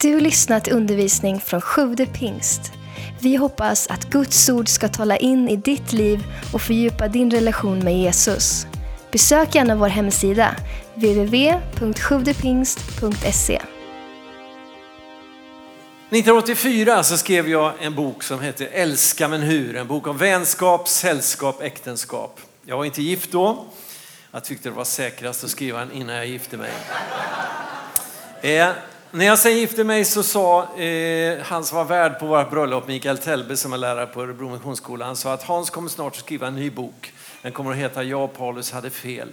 Du lyssnat till undervisning från Sjude pingst. Vi hoppas att Guds ord ska tala in i ditt liv och fördjupa din relation med Jesus. Besök gärna vår hemsida, www.sjuvdepingst.se. 1984 så skrev jag en bok som heter Älska men hur? En bok om vänskap, sällskap, äktenskap. Jag var inte gift då. Jag tyckte det var säkrast att skriva den innan jag gifte mig. Eh, när jag sen gifte mig så sa eh, han som var värd på vårt bröllop, Mikael Telbe som är lärare på Örebro Missionsskola, han sa att Hans kommer snart att skriva en ny bok. Den kommer att heta Jag och Paulus hade fel.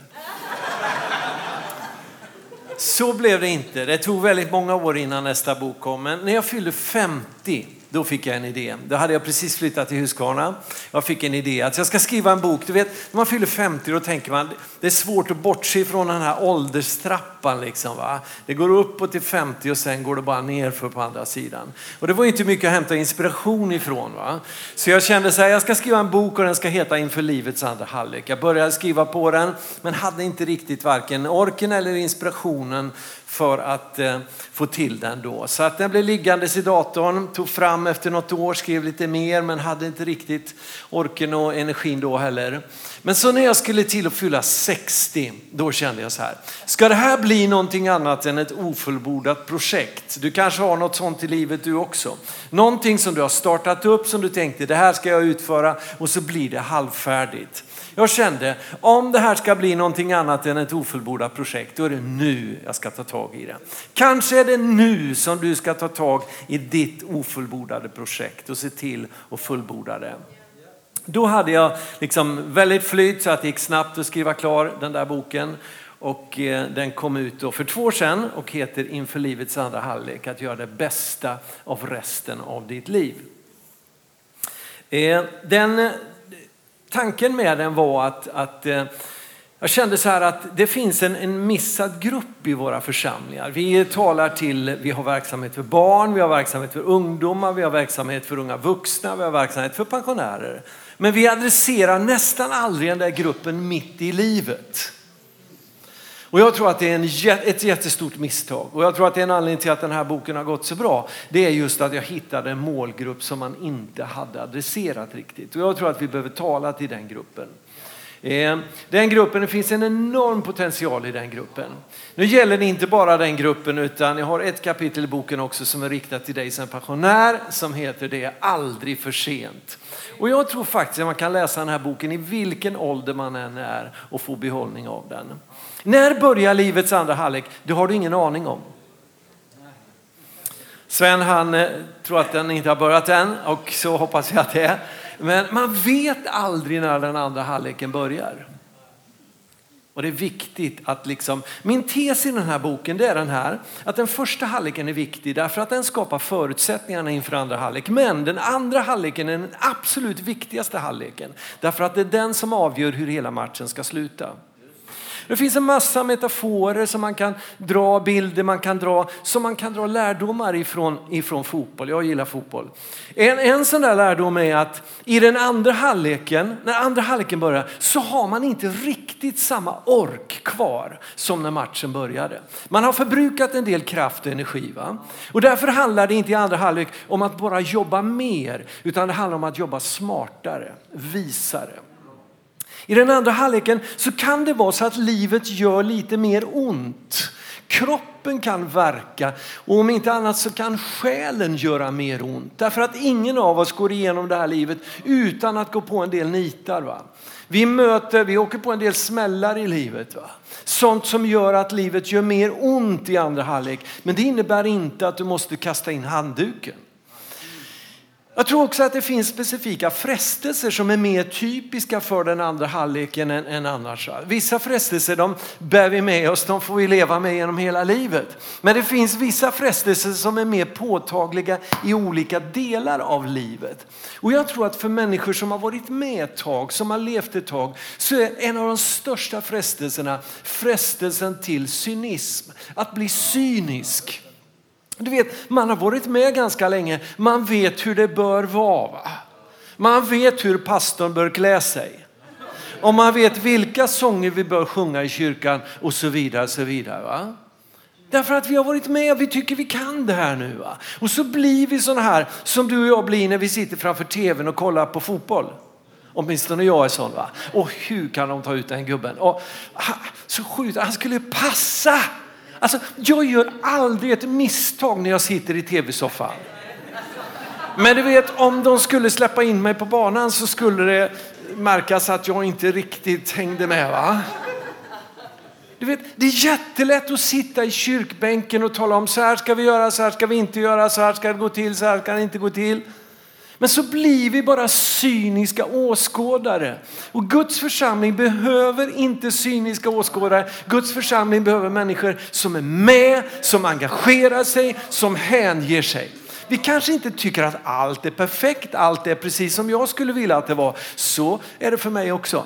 Så blev det inte. Det tog väldigt många år innan nästa bok kom. Men när jag fyllde 50 då fick jag en idé. Då hade jag precis flyttat till Huskvarna. Jag fick en idé att jag ska skriva en bok. Du vet, när man fyller 50 då tänker man det är svårt att bortse från den här ålderstrappan. Liksom, va? Det går uppåt till 50 och sen går det bara nerför på andra sidan. Och det var inte mycket att hämta inspiration ifrån. Va? Så jag kände så här, jag ska skriva en bok och den ska heta Inför livets andra halvlek. Jag började skriva på den men hade inte riktigt varken orken eller inspirationen för att eh, få till den då. Så att den blev liggandes i datorn, tog fram efter något år, skrev lite mer men hade inte riktigt orken och energin då heller. Men så när jag skulle till att fylla 60, då kände jag så här. Ska det här bli någonting annat än ett ofullbordat projekt? Du kanske har något sånt i livet du också. Någonting som du har startat upp som du tänkte det här ska jag utföra och så blir det halvfärdigt. Jag kände, om det här ska bli någonting annat än ett ofullbordat projekt, då är det nu jag ska ta tag i det. Kanske är det nu som du ska ta tag i ditt ofullbordade projekt och se till att fullborda det. Då hade jag liksom väldigt flyt så att det gick snabbt att skriva klar den där boken. Och eh, den kom ut då för två år sedan och heter Inför livets andra halvlek, att göra det bästa av resten av ditt liv. Eh, den tanken med den var att, att eh, jag kände så här att det finns en, en missad grupp i våra församlingar. Vi talar till, vi har verksamhet för barn, vi har verksamhet för ungdomar, vi har verksamhet för unga vuxna, vi har verksamhet för pensionärer. Men vi adresserar nästan aldrig den där gruppen mitt i livet. Och jag tror att det är en, ett jättestort misstag. Och jag tror att det är en anledning till att den här boken har gått så bra. Det är just att jag hittade en målgrupp som man inte hade adresserat riktigt. Och jag tror att vi behöver tala till den gruppen. Eh, den gruppen, det finns en enorm potential i den gruppen. Nu gäller det inte bara den gruppen utan jag har ett kapitel i boken också som är riktat till dig som pensionär som heter Det är aldrig för sent. Och jag tror faktiskt att man kan läsa den här boken i vilken ålder man än är och få behållning av den. När börjar livets andra halvlek? Det har du ingen aning om. Sven han eh, tror att den inte har börjat än och så hoppas jag att det är. Men man vet aldrig när den andra halvleken börjar. Och det är viktigt att liksom, min tes i den här boken det är den här, att den första halvleken är viktig därför att den skapar förutsättningarna inför andra halvlek. Men den andra halvleken är den absolut viktigaste halvleken. Därför att det är den som avgör hur hela matchen ska sluta. Det finns en massa metaforer som man kan dra, bilder man kan dra, som man kan dra lärdomar ifrån, ifrån fotboll. Jag gillar fotboll. En, en sån där lärdom är att i den andra halvleken, när andra halvleken börjar, så har man inte riktigt samma ork kvar som när matchen började. Man har förbrukat en del kraft och energi. Va? Och därför handlar det inte i andra halvlek om att bara jobba mer, utan det handlar om att jobba smartare, visare. I den andra halvleken så kan det vara så att livet gör lite mer ont. Kroppen kan verka och om inte annat så kan själen göra mer ont. Därför att ingen av oss går igenom det här livet utan att gå på en del nitar. Va? Vi möter, vi åker på en del smällar i livet. Va? Sånt som gör att livet gör mer ont i andra halvlek. Men det innebär inte att du måste kasta in handduken. Jag tror också att det finns specifika frestelser som är mer typiska för den andra halvleken än, än annars. Vissa frestelser de bär vi med oss, de får vi leva med genom hela livet. Men det finns vissa frestelser som är mer påtagliga i olika delar av livet. Och jag tror att för människor som har varit med ett tag, som har levt ett tag, så är en av de största frestelserna frestelsen till cynism. Att bli cynisk. Du vet, man har varit med ganska länge. Man vet hur det bör vara. Va? Man vet hur pastorn bör klä sig. Och man vet vilka sånger vi bör sjunga i kyrkan och så vidare. Så vidare va? Därför att vi har varit med och vi tycker vi kan det här nu. Va? Och så blir vi sådana här som du och jag blir när vi sitter framför tvn och kollar på fotboll. Åtminstone jag är sån. Va? Och hur kan de ta ut den gubben? Och, så skjuter han skulle passa. Alltså, jag gör aldrig ett misstag när jag sitter i tv-soffan. Men du vet, om de skulle släppa in mig på banan så skulle det märkas att jag inte riktigt hängde med. va? Du vet, det är jättelätt att sitta i kyrkbänken och tala om så här ska vi göra, så här ska vi inte göra, så här ska det gå till, så här ska det inte gå till. Men så blir vi bara cyniska åskådare. Och Guds församling behöver inte cyniska åskådare. Guds församling behöver människor som är med, som engagerar sig, som hänger sig. Vi kanske inte tycker att allt är perfekt, allt är precis som jag skulle vilja att det var. Så är det för mig också.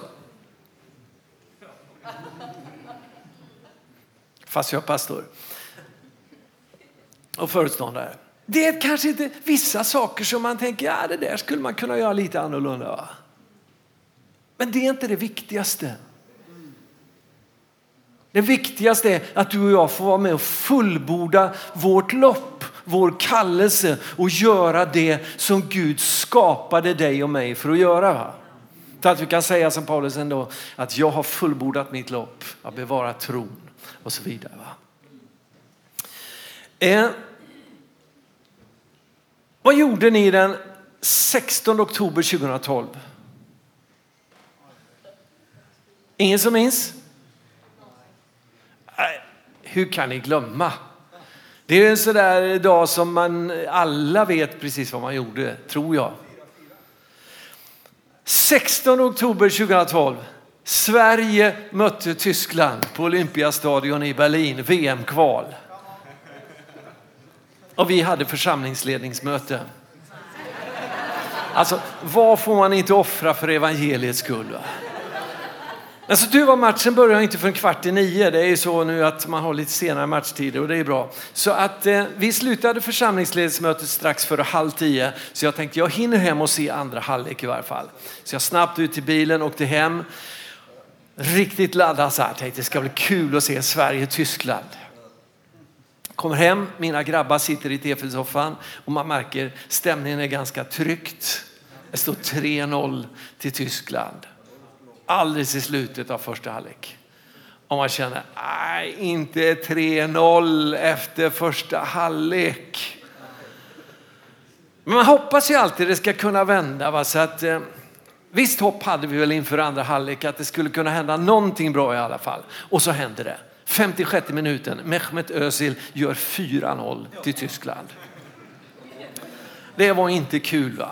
Fast jag är pastor. Och föreståndare. Det är kanske inte vissa saker som man tänker, ja det där skulle man kunna göra lite annorlunda. Va? Men det är inte det viktigaste. Det viktigaste är att du och jag får vara med och fullborda vårt lopp, vår kallelse och göra det som Gud skapade dig och mig för att göra. Va? Så att vi kan säga som Paulus ändå, att jag har fullbordat mitt lopp, att bevara tron och så vidare. Va? Eh, vad gjorde ni den 16 oktober 2012? Ingen som minns? Hur kan ni glömma? Det är en sån där dag som man alla vet precis vad man gjorde, tror jag. 16 oktober 2012. Sverige mötte Tyskland på Olympiastadion i Berlin, VM-kval. Och vi hade församlingsledningsmöte. Alltså, vad får man inte offra för evangeliets skull? Va? Men så tur var matchen börjar inte för en kvart i nio. Det är ju så nu att man har lite senare matchtider och det är bra. Så att eh, vi slutade församlingsledningsmötet strax före halv tio. Så jag tänkte jag hinner hem och se andra halvlek i varje fall. Så jag snabbt ut till bilen, åkte hem. Riktigt laddad så här. Tänkte det ska bli kul att se Sverige-Tyskland. Kommer hem, mina grabbar sitter i tv-soffan och man märker stämningen är ganska tryckt. Det står 3-0 till Tyskland. Alldeles i slutet av första halvlek. Och man känner, nej inte 3-0 efter första halvlek. Men man hoppas ju alltid det ska kunna vända. Va? Så att, eh, visst hopp hade vi väl inför andra halvlek att det skulle kunna hända någonting bra i alla fall. Och så händer det. 56 minuten, Mehmet Özil gör 4-0 till Tyskland. Det var inte kul va?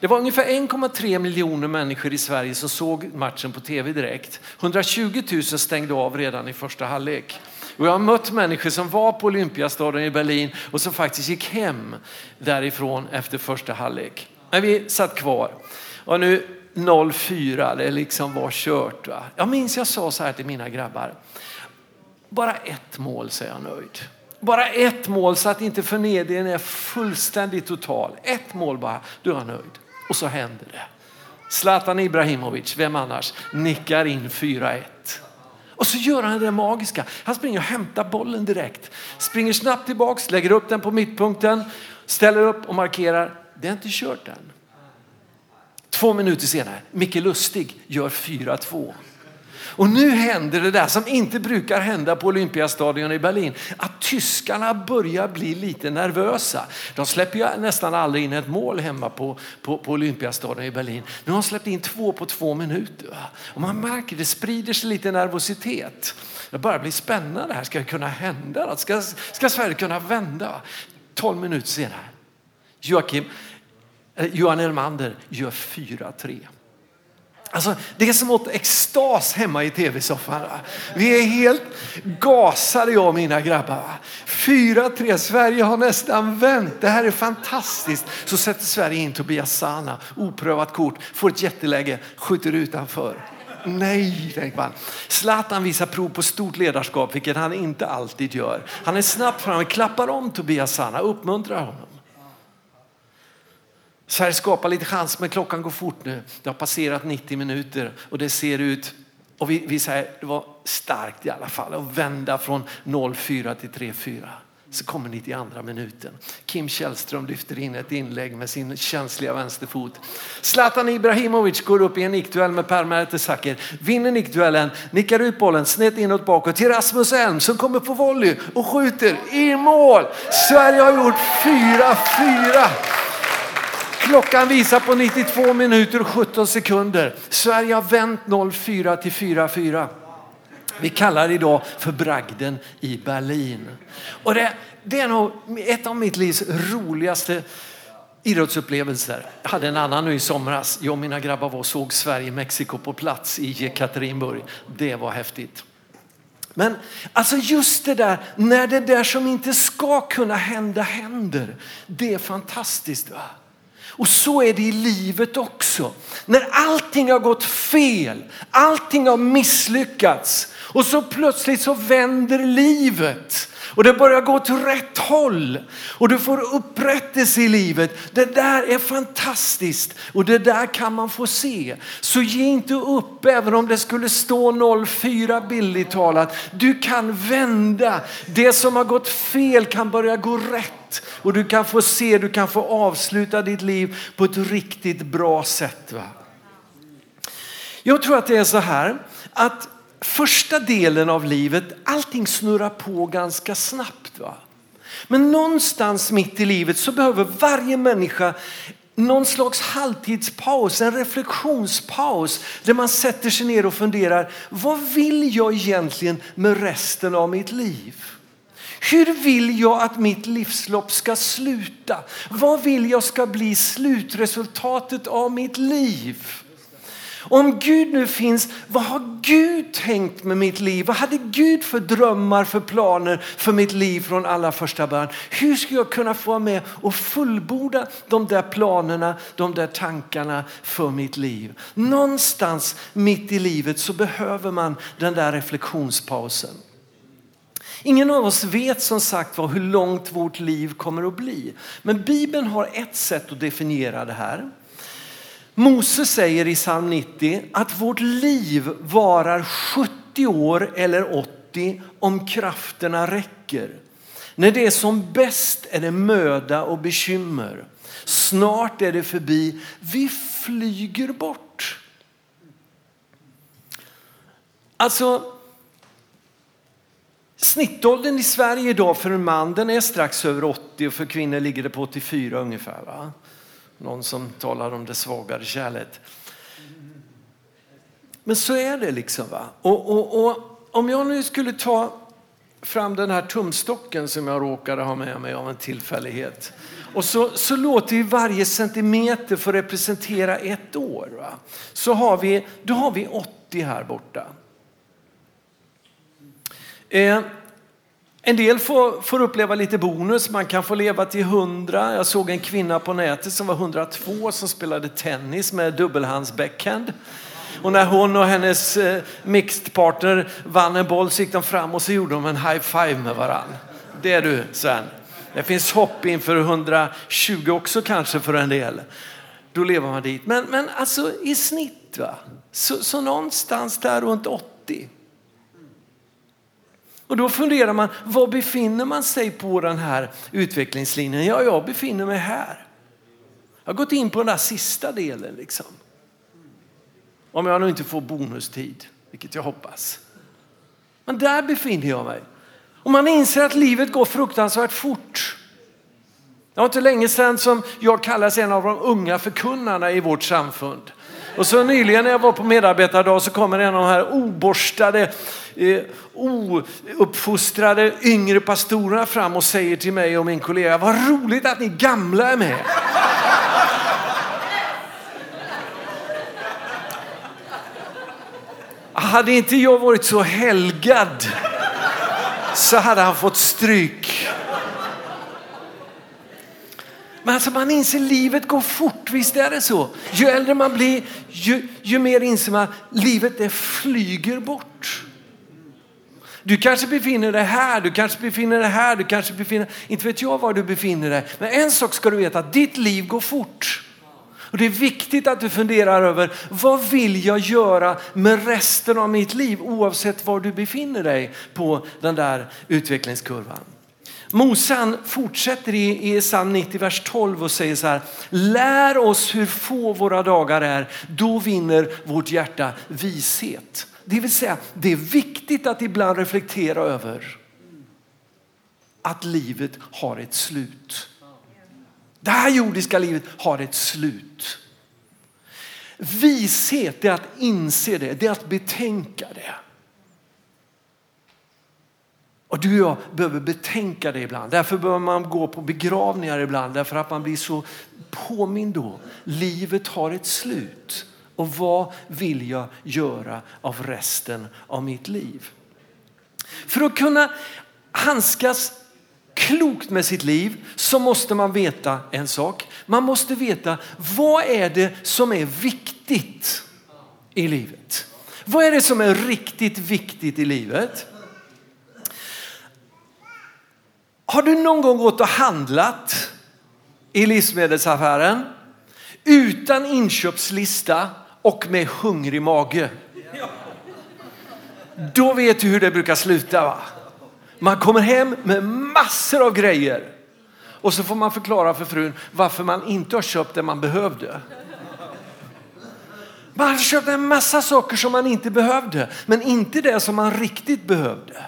Det var ungefär 1,3 miljoner människor i Sverige som såg matchen på tv direkt. 120 000 stängde av redan i första halvlek. Och jag har mött människor som var på Olympiastaden i Berlin och som faktiskt gick hem därifrån efter första halvlek. Men vi satt kvar. Och nu 0-4, det liksom var kört. Va? Jag minns jag sa så här till mina grabbar. Bara ett mål så är jag nöjd. Bara ett mål så att inte förnedringen är fullständigt total. Ett mål bara, då är jag nöjd. Och så händer det. Zlatan Ibrahimovic, vem annars, nickar in 4-1. Och så gör han det magiska. Han springer och hämtar bollen direkt. Springer snabbt tillbaks, lägger upp den på mittpunkten, ställer upp och markerar. Det är inte kört än. Två minuter senare, Micke Lustig gör 4-2. Och nu händer det där som inte brukar hända på Olympiastadion i Berlin. Att tyskarna börjar bli lite nervösa. De släpper ju nästan aldrig in ett mål hemma på, på, på Olympiastadion i Berlin. Nu har de släppt in två på två minuter. Och man märker det sprider sig lite nervositet. Det börjar bli spännande här. Ska det kunna hända Ska, ska Sverige kunna vända? 12 minuter senare. Joakim, eh, Johan Elmander gör 4-3. Alltså, det är som åt extas hemma i tv-soffan. Vi är helt gasade jag och mina grabbar. 4-3, Sverige har nästan vänt. Det här är fantastiskt. Så sätter Sverige in Tobias Sana, oprövat kort, får ett jätteläge, skjuter utanför. Nej, tänker man. Zlatan visar prov på stort ledarskap, vilket han inte alltid gör. Han är snabbt framme, klappar om Tobias Sana, uppmuntrar honom. Sverige skapar lite chans men klockan går fort nu. Det har passerat 90 minuter och det ser ut Och vi, vi säger det var starkt i alla fall att vända från 0-4 till 3-4 så kommer ni till andra minuten. Kim Källström lyfter in ett inlägg med sin känsliga vänsterfot. Zlatan Ibrahimovic går upp i en nickduell med Per Mertesacker, vinner nickduellen, nickar ut bollen snett inåt bakåt till Rasmus Elm som kommer på volley och skjuter i mål. Sverige har gjort 4-4. Klockan visar på 92 minuter och 17 sekunder. Sverige har vänt 04 till 4-4. Vi kallar det idag för bragden i Berlin. Och det, det är nog ett av mitt livs roligaste idrottsupplevelser. Jag hade en annan nu i somras. Jag och mina grabbar var och såg Sverige-Mexiko på plats i Jekaterinburg. Det var häftigt. Men alltså just det där, när det där som inte ska kunna hända händer. Det är fantastiskt. Va? Och så är det i livet också. När allting har gått fel, allting har misslyckats och så plötsligt så vänder livet och det börjar gå åt rätt håll och du får upprättelse i livet. Det där är fantastiskt och det där kan man få se. Så ge inte upp även om det skulle stå 04 billigt talat. Du kan vända. Det som har gått fel kan börja gå rätt och du kan få se, du kan få avsluta ditt liv på ett riktigt bra sätt. Va? Jag tror att det är så här att första delen av livet, allting snurrar på ganska snabbt. Va? Men någonstans mitt i livet så behöver varje människa någon slags halvtidspaus, en reflektionspaus där man sätter sig ner och funderar, vad vill jag egentligen med resten av mitt liv? Hur vill jag att mitt livslopp ska sluta? Vad vill jag ska bli slutresultatet av mitt liv? Om Gud nu finns, vad har Gud tänkt med mitt liv? Vad hade Gud för drömmar, för planer för mitt liv från allra första början? Hur ska jag kunna få vara med och fullborda de där planerna, de där tankarna för mitt liv? Någonstans mitt i livet så behöver man den där reflektionspausen. Ingen av oss vet som sagt var hur långt vårt liv kommer att bli. Men Bibeln har ett sätt att definiera det här. Mose säger i psalm 90 att vårt liv varar 70 år eller 80 om krafterna räcker. När det är som bäst är det möda och bekymmer. Snart är det förbi. Vi flyger bort. Alltså, snittåldern i Sverige idag för en man den är strax över 80 och för kvinnor ligger det på 84 ungefär. Va? Någon som talar om det svagare kärlet. Men så är det liksom. Va? Och, och, och, om jag nu skulle ta fram den här tumstocken som jag råkade ha med mig av en tillfällighet. Och så, så låter vi varje centimeter få representera ett år. Va? Så har vi, då har vi 80 här borta. Eh, en del får, får uppleva lite bonus, man kan få leva till 100. Jag såg en kvinna på nätet som var 102 som spelade tennis med dubbelhands backhand. Och när hon och hennes eh, mixed partner vann en boll så gick de fram och så gjorde de en high five med varann. Det är du Sven. Det finns hopp inför 120 också kanske för en del. Då lever man dit. Men, men alltså i snitt va? Så, så någonstans där runt 80. Och då funderar man, var befinner man sig på den här utvecklingslinjen? Ja, jag befinner mig här. Jag har gått in på den där sista delen liksom. Om jag nu inte får bonustid, vilket jag hoppas. Men där befinner jag mig. Och man inser att livet går fruktansvärt fort. Det var inte länge sedan som jag kallades en av de unga förkunnarna i vårt samfund. Och så nyligen när jag var på medarbetardag så kommer en av de här oborstade, eh, ouppfostrade yngre pastorerna fram och säger till mig och min kollega, vad roligt att ni gamla är med. Hade inte jag varit så helgad så hade han fått stryk. Men alltså man inser livet går fort, visst är det så? Ju äldre man blir, ju, ju mer inser man att livet det flyger bort. Du kanske befinner dig här, du kanske befinner dig här, du kanske befinner inte vet jag var du befinner dig. Men en sak ska du veta, att ditt liv går fort. Och det är viktigt att du funderar över vad vill jag göra med resten av mitt liv oavsett var du befinner dig på den där utvecklingskurvan. Mose fortsätter i, i psalm 90, vers 12 och säger så här. Lär oss hur få våra dagar är, då vinner vårt hjärta vishet. Det vill säga, det är viktigt att ibland reflektera över att livet har ett slut. Det här jordiska livet har ett slut. Vishet är att inse det, det är att betänka det. Och du och jag behöver betänka det ibland. Därför behöver man gå på begravningar ibland. Därför att man blir så påmind då. Livet har ett slut. Och vad vill jag göra av resten av mitt liv? För att kunna handskas klokt med sitt liv så måste man veta en sak. Man måste veta vad är det som är viktigt i livet. Vad är det som är riktigt viktigt i livet? Har du någon gång gått och handlat i livsmedelsaffären utan inköpslista och med hungrig mage? Då vet du hur det brukar sluta va? Man kommer hem med massor av grejer och så får man förklara för frun varför man inte har köpt det man behövde. Man har köpt en massa saker som man inte behövde, men inte det som man riktigt behövde.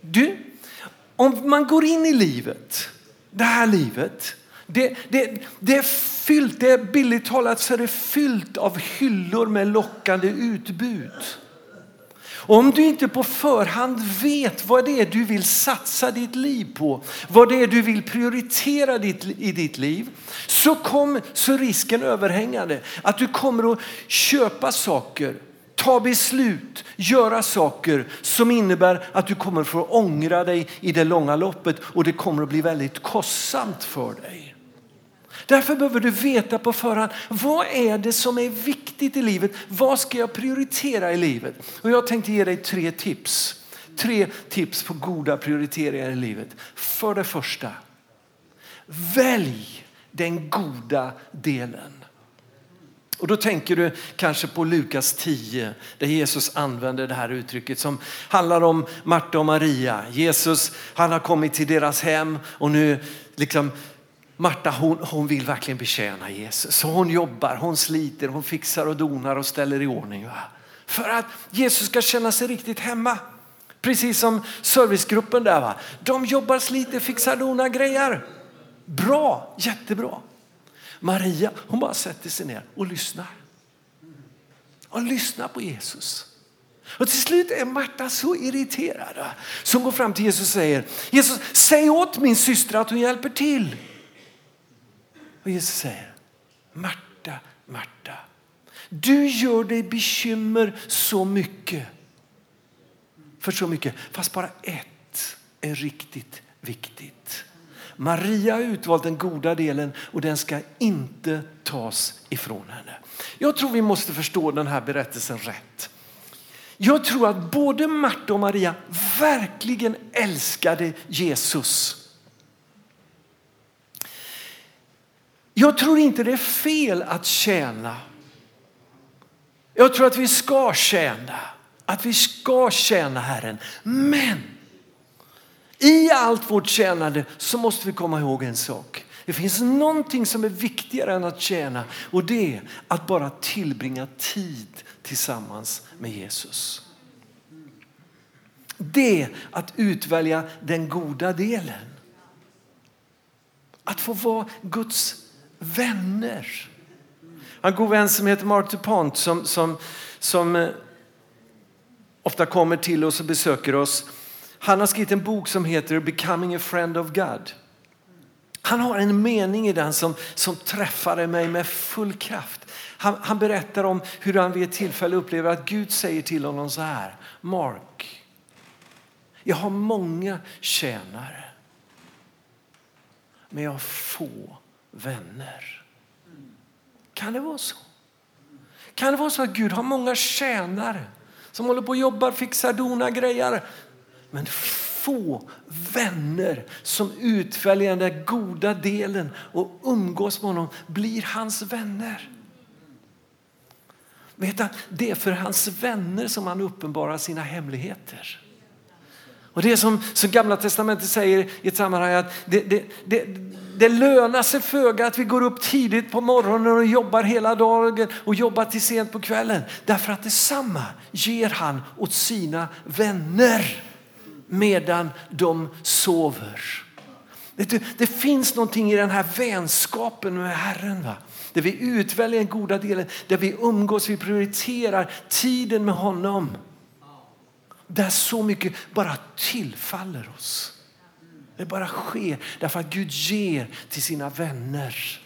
Du, om man går in i livet, det här livet, det, det, det är fyllt, det är billigt talat så är det fyllt av hyllor med lockande utbud. Och om du inte på förhand vet vad det är du vill satsa ditt liv på, vad det är du vill prioritera i ditt liv, så, kom, så risken överhängande att du kommer att köpa saker ta beslut, göra saker som innebär att du kommer få ångra dig i det långa loppet och det kommer att bli väldigt kostsamt för dig. Därför behöver du veta på förhand, vad är det som är viktigt i livet? Vad ska jag prioritera i livet? Och jag tänkte ge dig tre tips. Tre tips på goda prioriteringar i livet. För det första, välj den goda delen. Och då tänker du kanske på Lukas 10 där Jesus använder det här uttrycket som handlar om Marta och Maria. Jesus han har kommit till deras hem och nu liksom Marta hon, hon vill verkligen betjäna Jesus. Så hon jobbar, hon sliter, hon fixar och donar och ställer i ordning. Va? För att Jesus ska känna sig riktigt hemma. Precis som servicegruppen där. Va? De jobbar, sliter, fixar, donar, grejer. Bra, jättebra. Maria hon bara sätter sig ner och lyssnar. Och lyssnar på Jesus. Och till slut är Marta så irriterad som hon går fram till Jesus och säger Jesus, säg åt min syster att hon hjälper till. Och Jesus säger Marta, Marta, du gör dig bekymmer så mycket. För så mycket, fast bara ett är riktigt viktigt. Maria har utvalt den goda delen och den ska inte tas ifrån henne. Jag tror vi måste förstå den här berättelsen rätt. Jag tror att både Marta och Maria verkligen älskade Jesus. Jag tror inte det är fel att tjäna. Jag tror att vi ska tjäna, att vi ska tjäna Herren. Men i allt vårt tjänande så måste vi komma ihåg en sak. Det finns någonting som är viktigare än att tjäna och det är att bara tillbringa tid tillsammans med Jesus. Det är att utvälja den goda delen. Att få vara Guds vänner. En god vän som heter Mark DuPont som, som, som eh, ofta kommer till oss och besöker oss han har skrivit en bok som heter Becoming a friend of God. Han har en mening i den som, som träffade mig med full kraft. Han, han berättar om hur han vid ett tillfälle upplever att Gud säger till honom så här. Mark, jag har många tjänare. Men jag har få vänner. Kan det vara så? Kan det vara så att Gud har många tjänare som håller på och jobbar, fixar, donar, grejer men få vänner som utväljer den där goda delen och umgås med honom blir hans vänner. Vet du, det är för hans vänner som han uppenbarar sina hemligheter. Och det är som, som gamla testamentet säger i ett sammanhang att det, det, det, det lönar sig föga att vi går upp tidigt på morgonen och jobbar hela dagen och jobbar till sent på kvällen. Därför att detsamma ger han åt sina vänner medan de sover. Du, det finns någonting i den här vänskapen med Herren. Va? Där vi utväljer den goda delen, där vi umgås, vi prioriterar tiden med honom. Där så mycket bara tillfaller oss. Det bara sker därför att Gud ger till sina vänner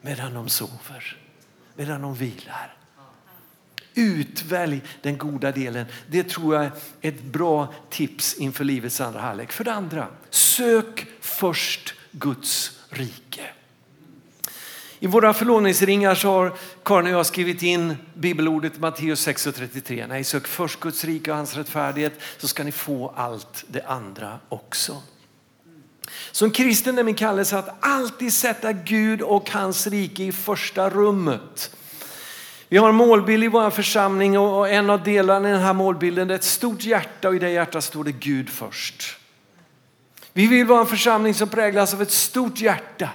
medan de sover, medan de vilar. Utvälj den goda delen. Det tror jag är ett bra tips inför livets andra halvlek. För det andra, sök först Guds rike. I våra förlovningsringar så har Karin och jag skrivit in bibelordet Matteus 6.33. Nej, sök först Guds rike och hans rättfärdighet så ska ni få allt det andra också. Som kristen är min kallelse att alltid sätta Gud och hans rike i första rummet. Vi har en målbild i vår församling och en av delarna i den här målbilden är ett stort hjärta och i det hjärtat står det Gud först. Vi vill vara en församling som präglas av ett stort hjärta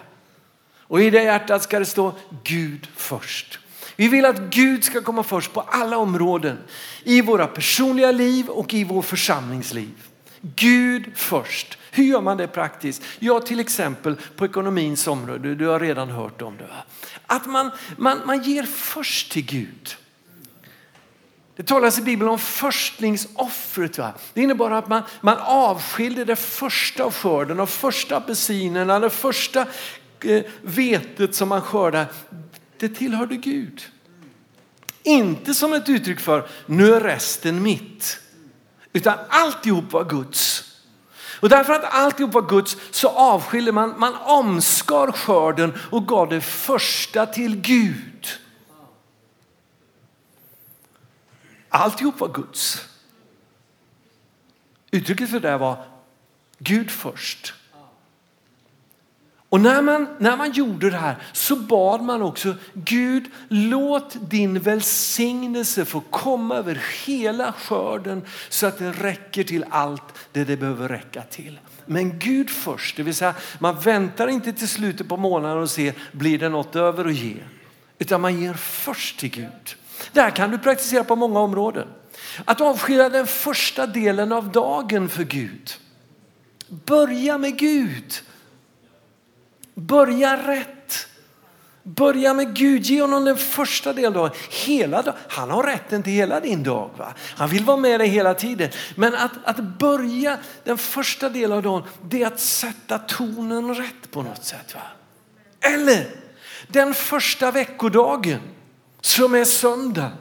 och i det hjärtat ska det stå Gud först. Vi vill att Gud ska komma först på alla områden i våra personliga liv och i vår församlingsliv. Gud först. Hur gör man det praktiskt? Ja, till exempel på ekonomins område. Du har redan hört om det. Att man, man, man ger först till Gud. Det talas i Bibeln om förstlingsoffret. Va? Det innebar att man, man avskilde det första av skörden, av första apelsinerna, det första eh, vetet som man skördade. Det tillhörde Gud. Inte som ett uttryck för nu är resten mitt. Utan alltihop var Guds. Och därför att alltihop var Guds så avskilde man, man omskar skörden och gav det första till Gud. Alltihop var Guds. Uttrycket för det var Gud först. Och när man, när man gjorde det här så bad man också Gud låt din välsignelse få komma över hela skörden så att det räcker till allt det det behöver räcka till. Men Gud först, det vill säga man väntar inte till slutet på månaden och ser blir det något över att ge. Utan man ger först till Gud. Det här kan du praktisera på många områden. Att avskilja den första delen av dagen för Gud. Börja med Gud. Börja rätt. Börja med Gud, ge honom den första delen Hela dag. Han har rätten till hela din dag. Va? Han vill vara med dig hela tiden. Men att, att börja den första delen av dagen, det är att sätta tonen rätt på något sätt. Va? Eller den första veckodagen som är söndag.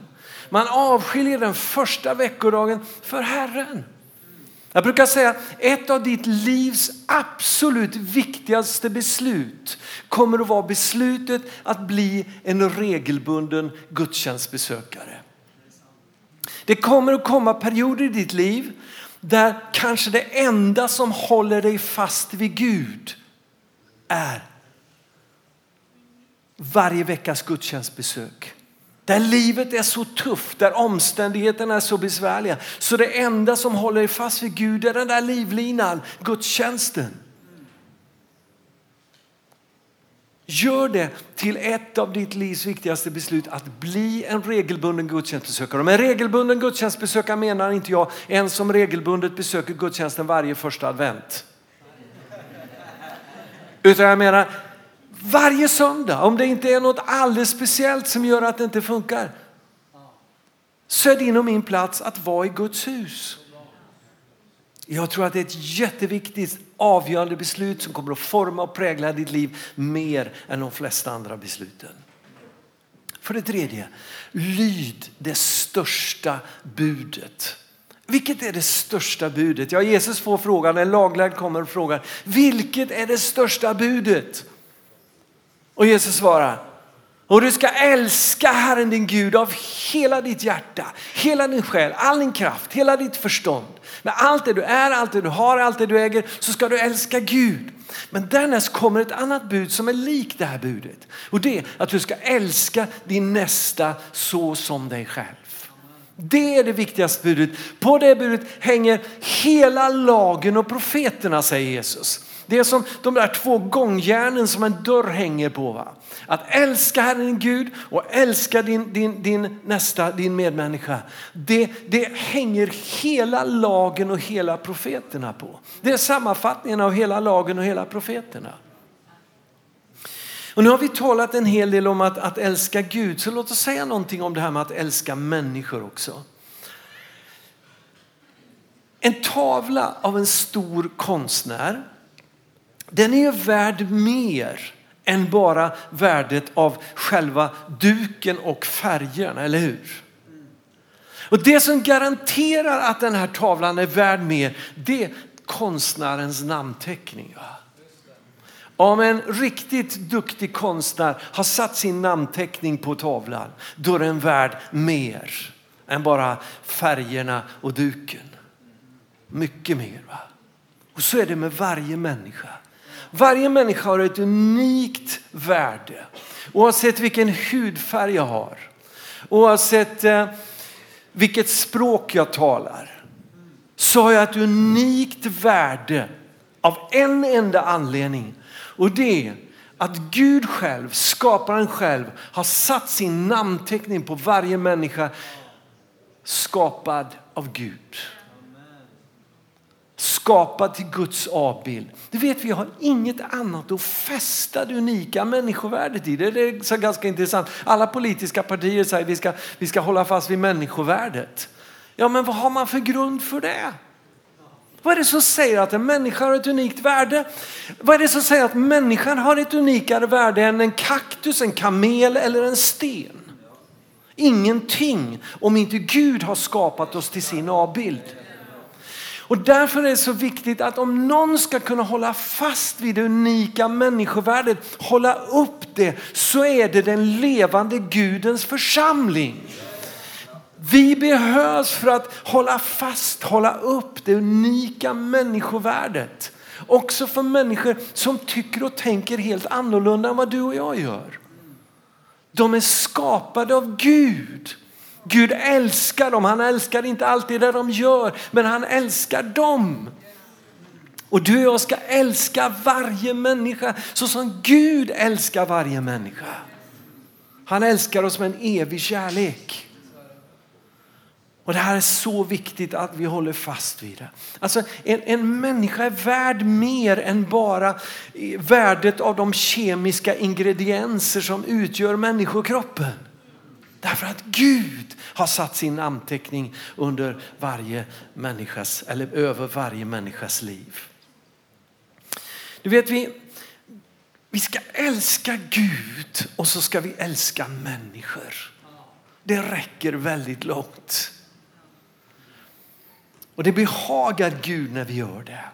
Man avskiljer den första veckodagen för Herren. Jag brukar säga ett av ditt livs absolut viktigaste beslut kommer att vara beslutet att bli en regelbunden gudstjänstbesökare. Det kommer att komma perioder i ditt liv där kanske det enda som håller dig fast vid Gud är varje veckas gudstjänstbesök. Där livet är så tufft, där omständigheterna är så besvärliga. Så det enda som håller dig fast vid Gud är den där livlinan, gudstjänsten. Gör det till ett av ditt livs viktigaste beslut att bli en regelbunden gudstjänstbesökare. Med regelbunden gudstjänstbesökare menar inte jag en som regelbundet besöker gudstjänsten varje första advent. Utan jag menar varje söndag, om det inte är något alldeles speciellt som gör att det inte funkar, så är din och min plats att vara i Guds hus. Jag tror att det är ett jätteviktigt avgörande beslut som kommer att forma och prägla ditt liv mer än de flesta andra besluten. För det tredje, lyd det största budet. Vilket är det största budet? Ja, Jesus får frågan, en laglärd kommer och frågar, vilket är det största budet? Och Jesus svarar, Och du ska älska Herren din Gud av hela ditt hjärta, hela din själ, all din kraft, hela ditt förstånd. Med allt det du är, allt det du har, allt det du äger så ska du älska Gud. Men därnäst kommer ett annat bud som är likt det här budet. Och det är att du ska älska din nästa så som dig själv. Det är det viktigaste budet. På det budet hänger hela lagen och profeterna säger Jesus. Det är som de där två gångjärnen som en dörr hänger på. Va? Att älska Herren Gud och älska din, din, din nästa, din medmänniska. Det, det hänger hela lagen och hela profeterna på. Det är sammanfattningen av hela lagen och hela profeterna. Och nu har vi talat en hel del om att, att älska Gud, så låt oss säga någonting om det här med att älska människor också. En tavla av en stor konstnär, den är värd mer än bara värdet av själva duken och färgerna, eller hur? Och det som garanterar att den här tavlan är värd mer, det är konstnärens namnteckning. Om en riktigt duktig konstnär har satt sin namnteckning på tavlan, då är den värd mer än bara färgerna och duken. Mycket mer. Va? Och så är det med varje människa. Varje människa har ett unikt värde. Oavsett vilken hudfärg jag har. Oavsett eh, vilket språk jag talar. Så har jag ett unikt värde av en enda anledning. Och det är att Gud själv, skaparen själv, har satt sin namnteckning på varje människa skapad av Gud skapad till Guds avbild. Du vet, vi har inget annat att fästa det unika människovärdet i. Det är så ganska intressant. Alla politiska partier säger att vi ska, vi ska hålla fast vid människovärdet. Ja, men vad har man för grund för det? Vad är det som säger att en människa har ett unikt värde? Vad är det som säger att människan har ett unikare värde än en kaktus, en kamel eller en sten? Ingenting om inte Gud har skapat oss till sin avbild. Och därför är det så viktigt att om någon ska kunna hålla fast vid det unika människovärdet, hålla upp det, så är det den levande Gudens församling. Vi behövs för att hålla fast, hålla upp det unika människovärdet. Också för människor som tycker och tänker helt annorlunda än vad du och jag gör. De är skapade av Gud. Gud älskar dem. Han älskar inte alltid det de gör, men han älskar dem. Och du och jag ska älska varje människa så som Gud älskar varje människa. Han älskar oss med en evig kärlek. Och Det här är så viktigt att vi håller fast vid det. Alltså, en, en människa är värd mer än bara värdet av de kemiska ingredienser som utgör människokroppen. Därför att Gud har satt sin namnteckning under varje människas, eller över varje människas liv. Du vet, vi, vi ska älska Gud och så ska vi älska människor. Det räcker väldigt långt. Och det behagar Gud när vi gör det.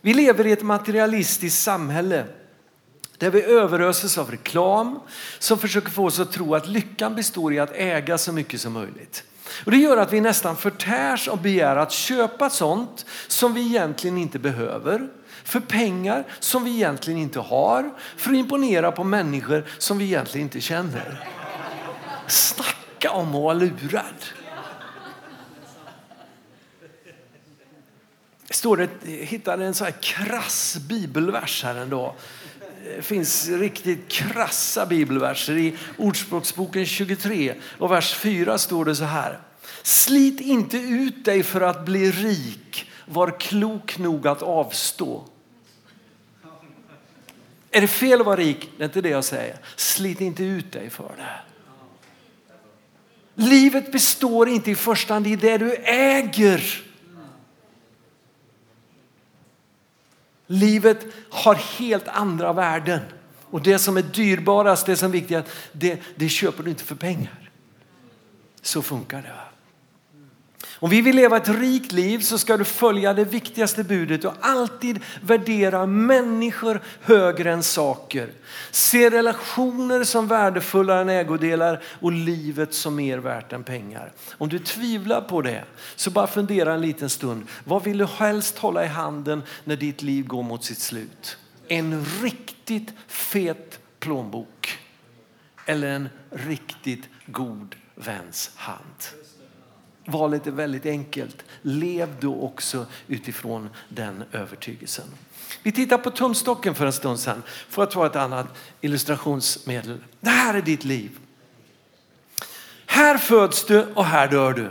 Vi lever i ett materialistiskt samhälle där vi överöses av reklam som försöker få oss att tro att lyckan består i att äga så mycket som möjligt. Och det gör att vi nästan förtärs och begär att köpa sånt som vi egentligen inte behöver. För pengar som vi egentligen inte har. För att imponera på människor som vi egentligen inte känner. Snacka om att vara lurad. Står det, jag hittade en så här krass bibelvers här en dag finns riktigt krassa bibelverser. I Ordspråksboken 23 och vers 4 står det så här. Slit inte ut dig för att bli rik. Var klok nog att avstå. Är det fel att vara rik? Det är inte det jag säger. Slit inte ut dig för det. Livet består inte i första hand i det du äger. Livet har helt andra värden. Och det som är dyrbarast, det som är viktigast, det, det köper du inte för pengar. Så funkar det. Om vi vill leva ett rikt liv så ska du följa det viktigaste budet och alltid värdera människor högre än saker. Se relationer som värdefullare än ägodelar och livet som mer värt än pengar. Om du tvivlar på det så bara fundera en liten stund. Vad vill du helst hålla i handen när ditt liv går mot sitt slut? En riktigt fet plånbok eller en riktigt god väns hand. Valet är väldigt enkelt. Lev då också utifrån den övertygelsen. Vi tittar på tumstocken för en stund sedan för att ta ett annat illustrationsmedel. Det här är ditt liv. Här föds du och här dör du.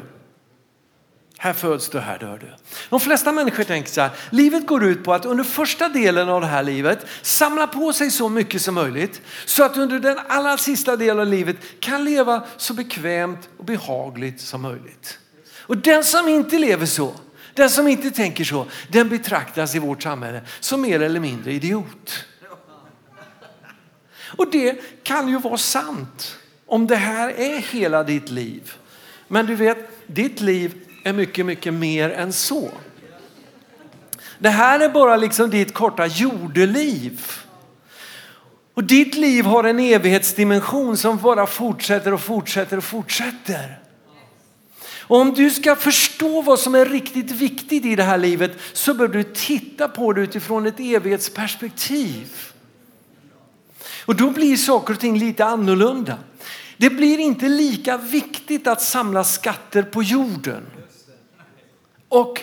Här föds du, här dör du. De flesta människor tänker så här, livet går ut på att under första delen av det här livet samla på sig så mycket som möjligt så att under den allra sista delen av livet kan leva så bekvämt och behagligt som möjligt. Och den som inte lever så, den som inte tänker så, den betraktas i vårt samhälle som mer eller mindre idiot. Och det kan ju vara sant om det här är hela ditt liv. Men du vet, ditt liv är mycket, mycket mer än så. Det här är bara liksom ditt korta jordeliv. Och ditt liv har en evighetsdimension som bara fortsätter och fortsätter och fortsätter. Och om du ska förstå vad som är riktigt viktigt i det här livet så bör du titta på det utifrån ett evighetsperspektiv. Och då blir saker och ting lite annorlunda. Det blir inte lika viktigt att samla skatter på jorden. Och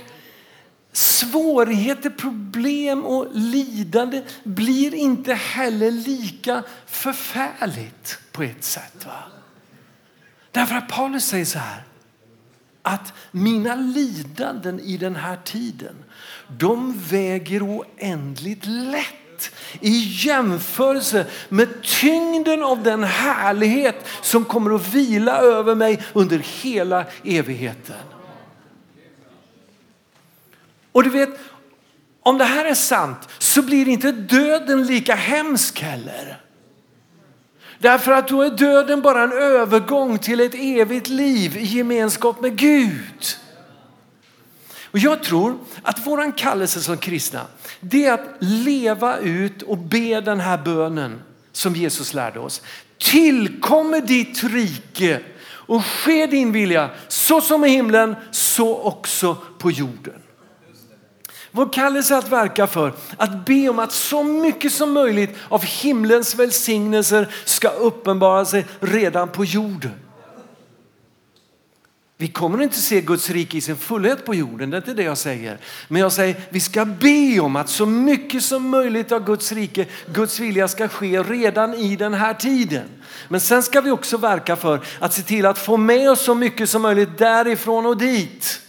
svårigheter, problem och lidande blir inte heller lika förfärligt på ett sätt. Va? Därför att Paulus säger så här att mina lidanden i den här tiden, de väger oändligt lätt i jämförelse med tyngden av den härlighet som kommer att vila över mig under hela evigheten. Och du vet, om det här är sant så blir inte döden lika hemsk heller. Därför att då är döden bara en övergång till ett evigt liv i gemenskap med Gud. Och jag tror att våran kallelse som kristna, det är att leva ut och be den här bönen som Jesus lärde oss. Tillkommer ditt rike och ske din vilja så som i himlen så också på jorden. Vår kallelse att verka för att be om att så mycket som möjligt av himlens välsignelser ska uppenbara sig redan på jorden. Vi kommer inte se Guds rike i sin fullhet på jorden, det är inte det jag säger. Men jag säger vi ska be om att så mycket som möjligt av Guds rike, Guds vilja ska ske redan i den här tiden. Men sen ska vi också verka för att se till att få med oss så mycket som möjligt därifrån och dit.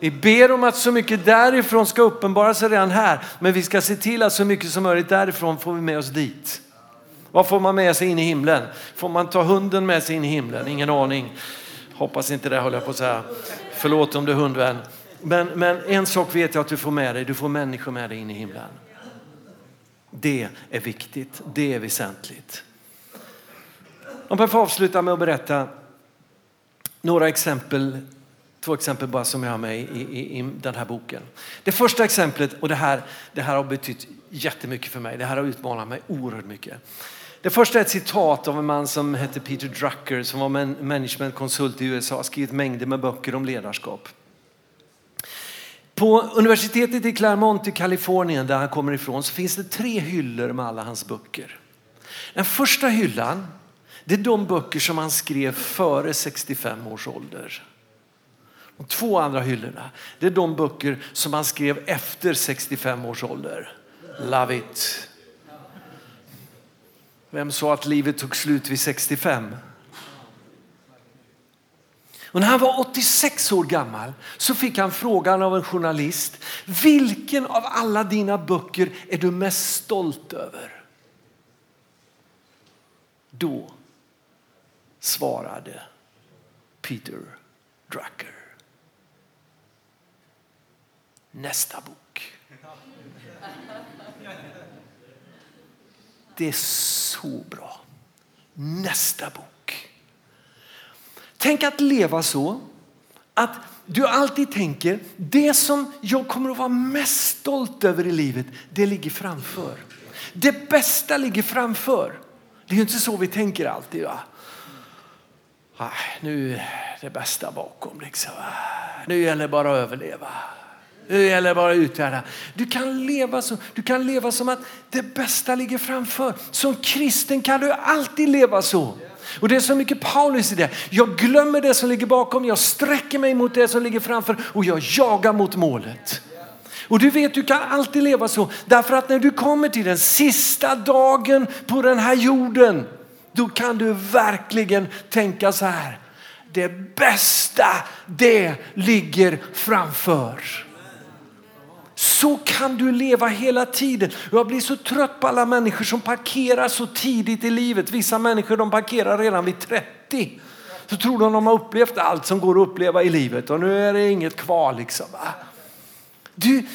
Vi ber om att så mycket därifrån ska uppenbara sig redan här. Men vi ska se till att så mycket som möjligt därifrån får vi med oss dit. Vad får man med sig in i himlen? Får man ta hunden med sig in i himlen? Ingen aning. Hoppas inte det håller jag på att säga. Förlåt om du är hundvän. Men, men en sak vet jag att du får med dig. Du får människor med dig in i himlen. Det är viktigt. Det är väsentligt. Om jag får avsluta med att berätta några exempel Två exempel bara som jag har med i, i, i, den här boken. Det första exemplet, och det här, det här har betytt jättemycket för mig. Det här har utmanat mig oerhört mycket. Det första är ett citat av en man som hette Peter Drucker som var managementkonsult i USA, skrivit mängder med böcker om ledarskap. På universitetet i Claremont i Kalifornien där han kommer ifrån så finns det tre hyllor med alla hans böcker. Den första hyllan det är de böcker som han skrev före 65 års ålder. De två andra hyllorna, det är de böcker som han skrev efter 65 års ålder. Love it. Vem sa att livet tog slut vid 65? Och när han var 86 år gammal så fick han frågan av en journalist. Vilken av alla dina böcker är du mest stolt över? Då svarade Peter Drucker nästa bok. Det är så bra. Nästa bok. Tänk att leva så att du alltid tänker det som jag kommer att vara mest stolt över i livet, det ligger framför. Det bästa ligger framför. Det är inte så vi tänker alltid. Va? Ah, nu är det bästa bakom. Liksom. Ah, nu gäller det bara att överleva. Eh, nu gäller det bara att uthärda. Du kan, leva så, du kan leva som att det bästa ligger framför. Som kristen kan du alltid leva så. Och det är så mycket Paulus i det. Jag glömmer det som ligger bakom, jag sträcker mig mot det som ligger framför och jag jagar mot målet. Och du vet, du kan alltid leva så. Därför att när du kommer till den sista dagen på den här jorden, då kan du verkligen tänka så här. Det bästa, det ligger framför. Så kan du leva hela tiden. Jag blir så trött på alla människor som parkerar så tidigt i livet. Vissa människor de parkerar redan vid 30. Så tror de att de har upplevt allt som går att uppleva i livet och nu är det inget kvar. Liksom. Du,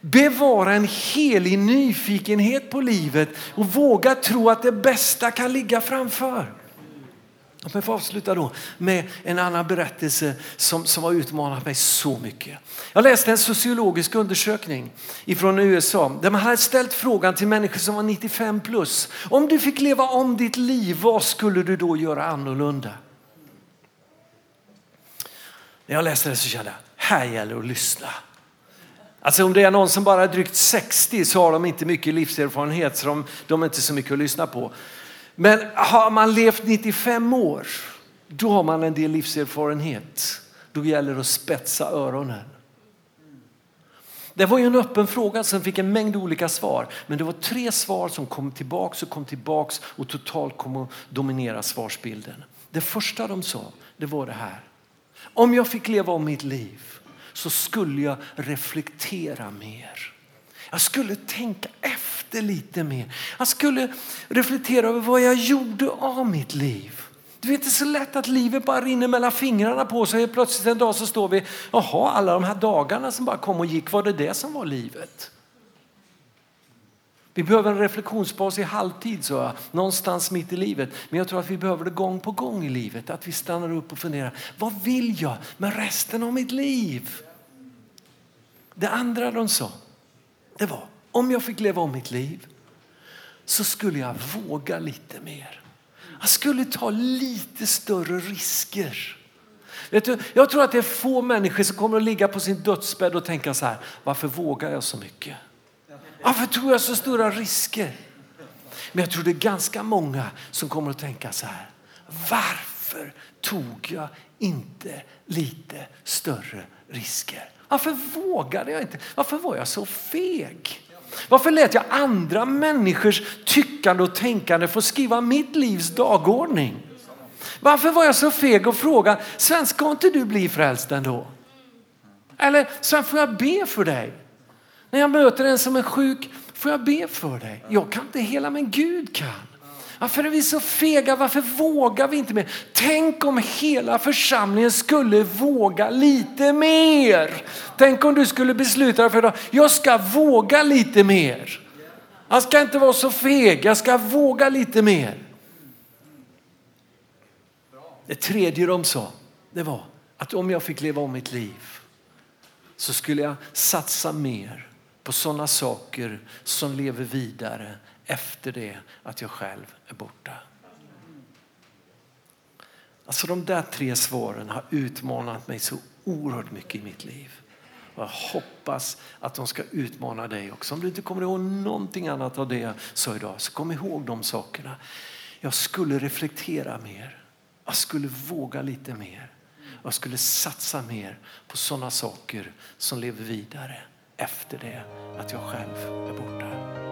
bevara en helig nyfikenhet på livet och våga tro att det bästa kan ligga framför. Låt mig få avsluta då med en annan berättelse som, som har utmanat mig så mycket. Jag läste en sociologisk undersökning från USA där man hade ställt frågan till människor som var 95 plus. Om du fick leva om ditt liv, vad skulle du då göra annorlunda? När jag läste det så kände jag, här gäller det att lyssna. Alltså om det är någon som bara är drygt 60 så har de inte mycket livserfarenhet så de, de är inte så mycket att lyssna på. Men har man levt 95 år, då har man en del livserfarenhet. Då gäller det att spetsa öronen. Det var ju en öppen fråga som fick en mängd olika svar. Men det var tre svar som kom tillbaks och kom tillbaks och totalt kom att dominera svarsbilden. Det första de sa, det var det här. Om jag fick leva om mitt liv så skulle jag reflektera mer. Jag skulle tänka efter lite mer. Jag skulle reflektera över vad jag gjorde av mitt liv. Du vet, det är så lätt att livet bara rinner mellan fingrarna på sig. Plötsligt en dag så står vi, jaha, alla de här dagarna som bara kom och gick, var det det som var livet? Vi behöver en reflektionspaus i halvtid, så jag, någonstans mitt i livet. Men jag tror att vi behöver det gång på gång i livet. Att vi stannar upp och funderar, vad vill jag med resten av mitt liv? Det andra de sa, det var om jag fick leva om mitt liv så skulle jag våga lite mer. Jag skulle ta lite större risker. Vet du, jag tror att det är få människor som kommer att ligga på sin dödsbädd och tänka så här, varför vågar jag så mycket? Varför tog jag så stora risker? Men jag tror det är ganska många som kommer att tänka så här, varför tog jag inte lite större risker? Varför vågade jag inte? Varför var jag så feg? Varför lät jag andra människors tyckande och tänkande få skriva mitt livs dagordning? Varför var jag så feg och fråga, Sven ska inte du bli frälst ändå? Eller Sven får jag be för dig? När jag möter en som är sjuk, får jag be för dig? Jag kan inte hela men Gud kan. Varför är vi så fega? Varför vågar vi inte mer? Tänk om hela församlingen skulle våga lite mer. Tänk om du skulle besluta dig för att jag ska våga lite mer. Jag ska inte vara så feg, jag ska våga lite mer. Det tredje de sa, det var att om jag fick leva om mitt liv så skulle jag satsa mer på sådana saker som lever vidare efter det att jag själv är borta. Alltså de där tre svaren har utmanat mig så oerhört mycket i mitt liv. Och jag hoppas att de ska utmana dig också. Om du inte kommer ihåg någonting annat av det jag sa idag, så kom ihåg de sakerna. Jag skulle reflektera mer. Jag skulle våga lite mer. Jag skulle satsa mer på sådana saker som lever vidare efter det att jag själv är borta.